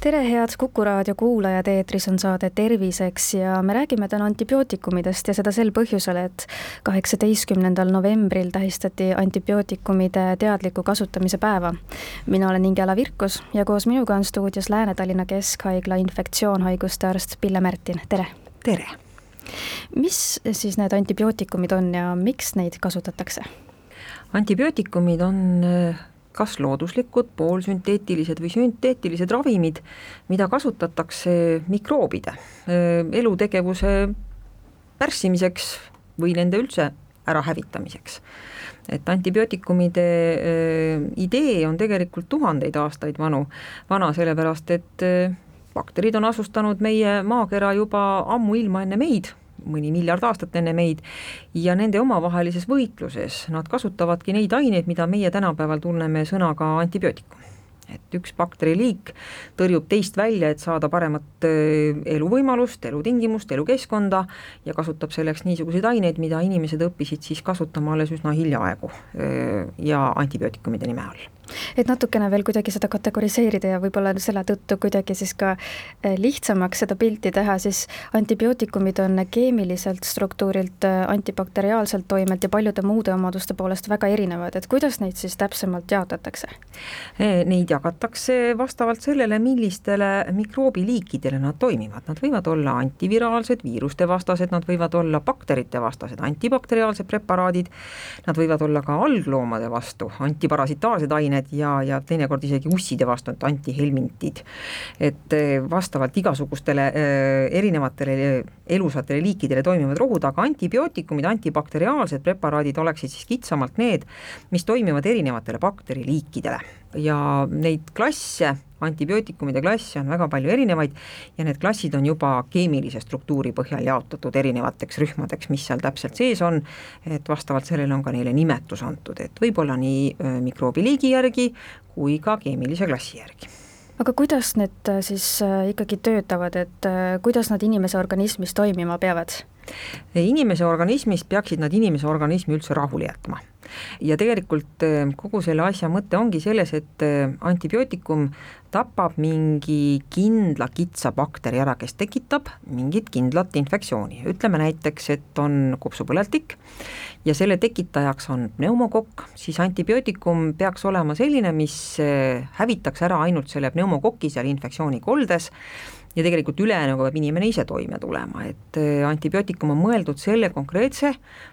tere, head Kuku raadio kuulajad, eetris on saade Terviseks ja me räägime täna antibiootikumidest ja seda sel põhjusel, et kaheksateistkümnendal novembril tähistati antibiootikumide teadliku kasutamise päeva. mina olen Ingela Virkus ja koos minuga on stuudios Lääne-Tallinna Keskhaigla infektsioonhaiguste arst Pille Märtin, tere! tere! mis siis need antibiootikumid on ja miks neid kasutatakse? antibiootikumid on kas looduslikud, poolsünteetilised või sünteetilised ravimid, mida kasutatakse mikroobide elutegevuse pärssimiseks või nende üldse ärahävitamiseks. et antibiootikumide idee on tegelikult tuhandeid aastaid vanu, vana sellepärast, et bakterid on asustanud meie maakera juba ammuilma enne meid mõni miljard aastat enne meid, ja nende omavahelises võitluses nad kasutavadki neid aineid, mida meie tänapäeval tunneme sõnaga antibiootikum et üks bakteriliik tõrjub teist välja, et saada paremat eluvõimalust, elutingimust, elukeskkonda ja kasutab selleks niisuguseid aineid, mida inimesed õppisid siis kasutama alles üsna hiljaaegu ja antibiootikumide nime all et natukene veel kuidagi seda kategoriseerida ja võib-olla selle tõttu kuidagi siis ka eh, lihtsamaks seda pilti teha, siis antibiootikumid on keemiliselt struktuurilt, antibakteriaalselt toimelt ja paljude muude omaduste poolest väga erinevad, et kuidas neid siis täpsemalt jaotatakse? Neid jagatakse vastavalt sellele, millistele mikroobiliikidele nad toimivad, nad võivad olla antiviraalsed, viiruste vastased, nad võivad olla bakterite vastased, antibakteriaalsed preparaadid, nad võivad olla ka algloomade vastu, antiparasitaarsed ained, ja, ja teinekord isegi usside vastu, et antihelmintid. et eh, vastavalt igasugustele äh, erinevatele elusatele liikidele toimivad rohud, aga antibiootikumid, antibakteriaalsed preparaadid oleksid siis kitsamalt need, mis toimivad erinevatele bakteriliikidele ja neid klasse antibiootikumide klasse on väga palju erinevaid ja need klassid on juba keemilise struktuuri põhjal jaotatud erinevateks rühmadeks, mis seal täpselt sees on, et vastavalt sellele on ka neile nimetus antud, et võib-olla nii mikroobiliigi järgi kui ka keemilise klassi järgi aga kuidas need siis ikkagi töötavad, et kuidas nad inimese organismis toimima peavad? inimese organismis peaksid nad inimese organismi üldse rahule jätma ja tegelikult äh, kogu selle asja mõte ongi selles, et äh, antibiootikum tapab mingi kindla kitsa bakteri ära, kes tekitab mingit kindlat infektsiooni, ütleme näiteks, et on kopsupõletik ja selle tekitajaks on pneumokokk, siis antibiootikum peaks olema selline, mis äh, hävitaks ära ainult selle pneumokoki seal infektsiooni koldes ja tegelikult ülejäänuga peab inimene ise toime tulema, et antibiootikum on mõeldud selle konkreetse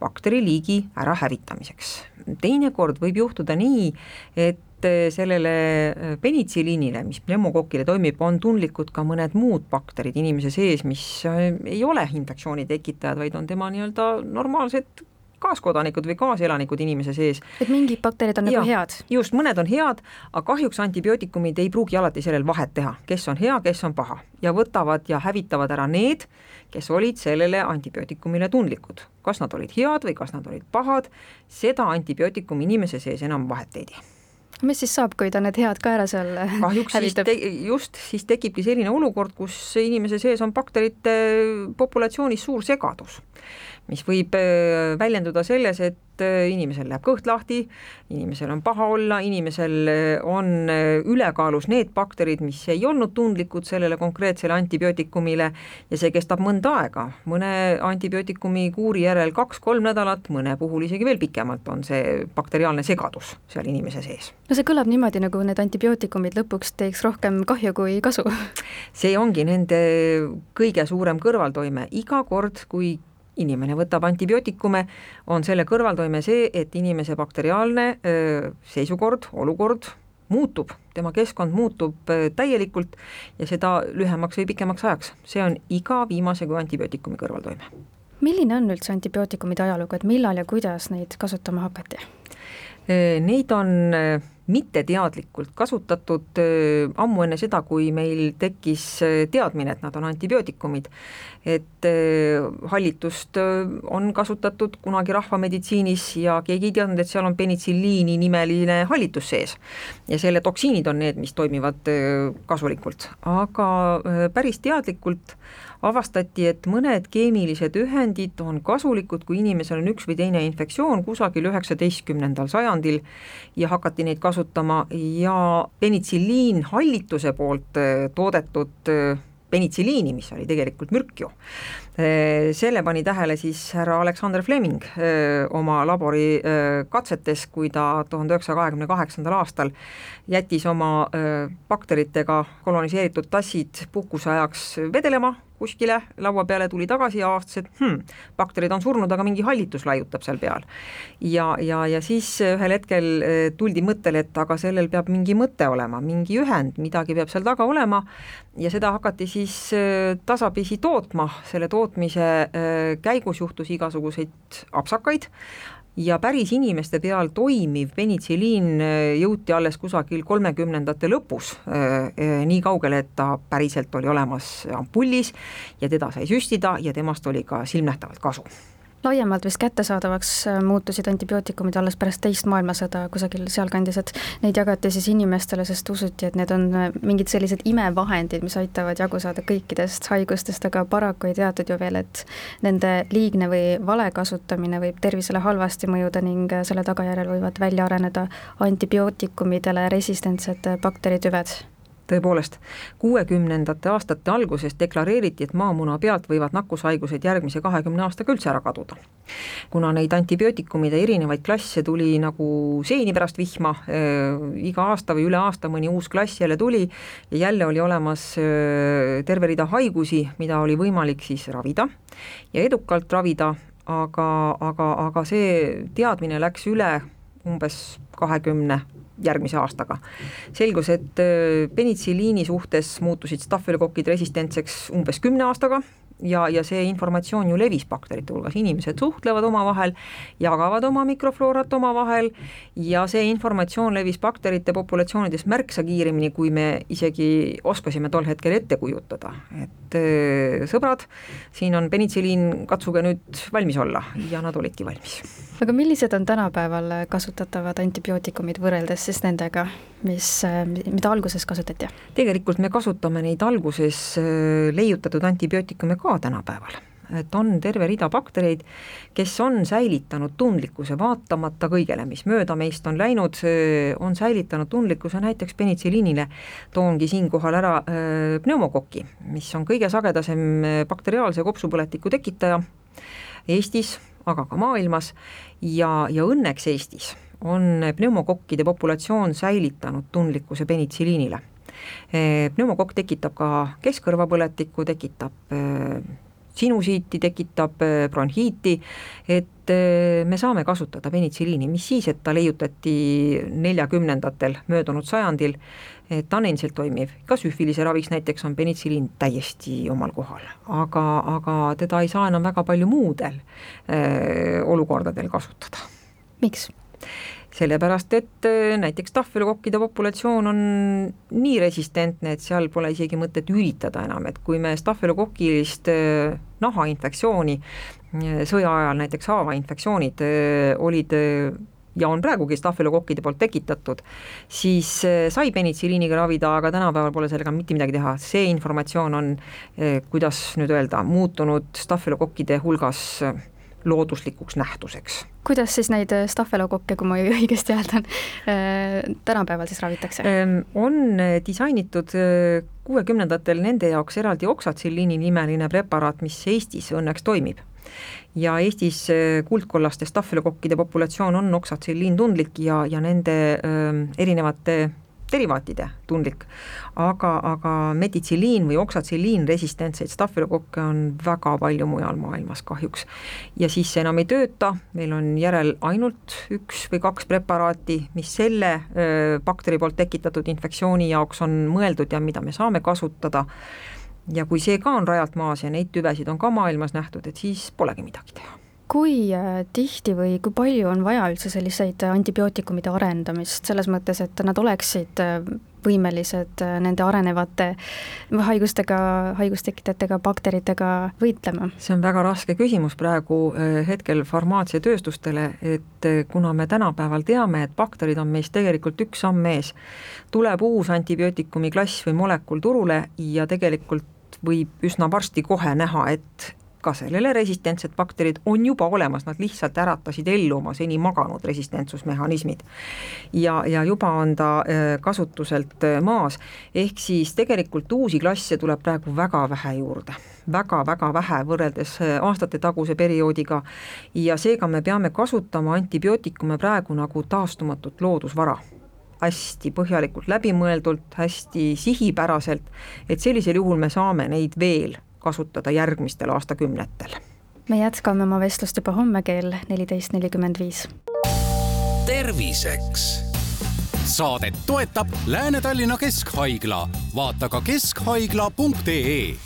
bakteriliigi ärahävitamiseks. teinekord võib juhtuda nii, et äh, sellele äh, penitsiliinile, mis pneumokokile toimib, on tundlikud ka mõned muud bakterid inimese sees, mis ei ole infektsiooni tekitajad, vaid on tema nii-öelda normaalsed kaaskodanikud või kaaselanikud inimese sees. et mingid bakterid on nagu head? just, mõned on head, aga kahjuks antibiootikumid ei pruugi alati sellel vahet teha, kes on hea, kes on paha ja võtavad ja hävitavad ära need, kes olid sellele antibiootikumile tundlikud. kas nad olid head või kas nad olid pahad, seda antibiootikum inimese sees enam vahet ei tee mis siis saab, kui ta need head ka ära seal kahjuks hävitab? just, siis tekibki selline olukord, kus inimese sees on bakterite populatsioonis suur segadus mis võib äh, väljenduda selles, et äh, inimesel läheb kõht lahti, inimesel on paha olla, inimesel äh, on ülekaalus need bakterid, mis ei olnud tundlikud sellele konkreetsele antibiootikumile ja see kestab mõnda aega, mõne antibiootikumi kuuri järel kaks-kolm nädalat, mõne puhul isegi veel pikemalt on see bakteriaalne segadus seal inimese sees. no see kõlab niimoodi, nagu need antibiootikumid lõpuks teeks rohkem kahju kui kasu. See ongi nende kõige suurem kõrvaltoime, iga kord, kui inimene võtab antibiootikume, on selle kõrvaltoime see, et inimese bakteriaalne seisukord, olukord muutub, tema keskkond muutub täielikult ja seda lühemaks või pikemaks ajaks, see on iga viimase kui antibiootikumi kõrvaltoime. milline on üldse antibiootikumide ajalugu, et millal ja kuidas neid kasutama hakati? Neid on mitteteadlikult kasutatud ammu enne seda, kui meil tekkis teadmine, et nad on antibiootikumid. et hallitust on kasutatud kunagi rahvameditsiinis ja keegi ei teadnud, et seal on penitsilliini nimeline hallitus sees. ja selle toksiinid on need, mis toimivad kasulikult, aga päris teadlikult avastati, et mõned keemilised ühendid on kasulikud, kui inimesel on üks või teine infektsioon kusagil üheksateistkümnendal sajandil ja hakati neid kasutama ja penitsilliin hallituse poolt eh, toodetud eh, penitsiliini, mis oli tegelikult mürk ju. Eh, selle pani tähele siis härra Alexander Fleming oma labori katsetes, kui ta tuhande üheksasaja kahekümne kaheksandal aastal jättis oma bakteritega koloniseeritud tassid puhkuse ajaks vedelema kuskile laua peale, tuli tagasi ja avastas, et hmm, bakterid on surnud, aga mingi hallitus laiutab seal peal. ja, ja, ja siis ühel hetkel eh, tuldi mõttele, et aga sellel peab mingi mõte olema, mingi ühend, midagi peab seal taga olema. Ja seda hakati siis eh, tasapisi tootma, selle tootmise eh, käigus juhtus igasuguseid apsakaid, ja päris inimeste peal toimiv penitsiliin äh, jõuti alles kusagil kolmekümnendate lõpus äh, äh, nii kaugele, et ta päriselt oli olemas ampullis ja teda sai süstida ja temast oli ka silmnähtavalt kasu laiemalt vist kättesaadavaks äh, muutusid antibiootikumid alles pärast teist maailmasõda kusagil sealkandis, et neid jagati siis inimestele, sest usuti, et need on äh, mingid sellised imevahendid, mis aitavad jagu saada kõikidest haigustest, aga paraku ei teatud ju veel, et nende liigne või vale kasutamine võib tervisele halvasti mõjuda ning äh, selle tagajärjel võivad välja areneda antibiootikumidele resistentsed bakteritüved tõepoolest, kuuekümnendate aastate alguses deklareeriti, et maamuna pealt võivad nakkushaigused järgmise kahekümne aastaga üldse ära kaduda. kuna neid antibiootikumide erinevaid klasse tuli nagu seeni pärast vihma äh,, iga aasta või üle aasta mõni uus klass jälle tuli ja jälle oli olemas äh, terve rida haigusi, mida oli võimalik siis ravida ja edukalt ravida, aga, aga, aga see teadmine läks üle umbes kahekümne järgmise aastaga. selgus, et äh, penitsiliini suhtes muutusid stafülokokid resistentseks umbes kümne aastaga ja, ja see informatsioon ju levis bakterite hulgas, inimesed suhtlevad omavahel, jagavad oma mikrofloorat omavahel ja see informatsioon levis bakterite populatsioonides märksa kiiremini, kui me isegi oskasime tol hetkel ette kujutada, et sõbrad, siin on penitsiliin, katsuge nüüd valmis olla ja nad olidki valmis. aga millised on tänapäeval kasutatavad antibiootikumid võrreldes siis nendega, mis, mida alguses kasutati? tegelikult me kasutame neid alguses leiutatud antibiootikume ka tänapäeval et on terve rida baktereid, kes on säilitanud tundlikkuse vaatamata kõigele, mis mööda meist on läinud, on säilitanud tundlikkuse näiteks penitsiliinile. toongi siinkohal ära pneumokoki, mis on kõige sagedasem bakteriaalse kopsupõletiku tekitaja Eestis, aga ka maailmas ja, ja õnneks Eestis on pneumokokkide populatsioon säilitanud tundlikkuse penitsiliinile. Pneumokokk tekitab ka keskkõrvapõletikku, tekitab äh, sinusiiti, tekitab äh, bronhiiti, et me saame kasutada penitsiliini, mis siis, et ta leiutati neljakümnendatel möödunud sajandil, ta on endiselt toimiv, ka süfilise raviks näiteks on penitsiliin täiesti omal kohal, aga, aga teda ei saa enam väga palju muudel äh, olukordadel kasutada. miks? Sellepärast, et äh, näiteks tahvelukokkide populatsioon on nii resistentne, et seal pole isegi mõtet üritada enam, et kui me stahvelokokilist äh, nahainfektsiooni äh, sõja ajal, näiteks haavainfektsioonid olid ja on praegugi stahvelokokkide poolt tekitatud, siis sai penitsiliiniga ravida, aga tänapäeval pole sellega mitte midagi teha, see informatsioon on, kuidas nüüd öelda, muutunud stahvelokokkide hulgas looduslikuks nähtuseks. kuidas siis neid äh, staffelokokke, kui ma õigesti hääldan, äh, tänapäeval siis ravitakse? Ähm, on äh, disainitud kuuekümnendatel nende jaoks eraldi oksatsilliini nimeline preparaat, mis Eestis õnneks toimib ja Eestis kuldkollaste staffelokokkide populatsioon on oksatsilliin tundlik ja, ja nende öö, ähm, erinevate derivaatide tundlik, aga, aga meditsiliin või oksatsilliin resistentseid stafylokokke on väga palju mujal maailmas kahjuks. ja siis see enam ei tööta, meil on järel ainult üks või kaks preparaati, mis selle öö, bakteri poolt tekitatud infektsiooni jaoks on mõeldud ja mida me saame kasutada, ja kui see ka on rajalt maas ja neid tüvesid on ka maailmas nähtud, et siis polegi midagi teha kui äh, tihti või kui palju on vaja üldse selliseid antibiootikumide arendamist, selles mõttes, et nad oleksid äh, võimelised äh, nende arenevate haigustega, haigustekitajatega, bakteritega võitlema? see on väga raske küsimus praegu hetkel farmaatsiatööstustele, et kuna me tänapäeval teame, et bakterid on meist tegelikult üks samm ees, tuleb uus antibiootikumi klass või molekul turule ja tegelikult võib üsna varsti kohe näha, et ka sellele resistentsed bakterid on juba olemas, nad lihtsalt äratasid ellu oma seni maganud resistentsusmehhanismid. ja, ja juba on ta äh, kasutuselt äh, maas, ehk siis tegelikult uusi klasse tuleb praegu väga vähe juurde. Väga-väga vähe võrreldes äh, aastatetaguse perioodiga. Ja seega me peame kasutama antibiootikume praegu nagu taastumatut loodusvara. Hästi põhjalikult läbimõeldult, hästi sihipäraselt, et sellisel juhul me saame neid veel kasutada järgmistel aastakümnetel. me jätkame oma vestlust juba homme kell neliteist nelikümmend viis. terviseks saadet toetab Lääne-Tallinna Keskhaigla, vaata ka keskhaigla.ee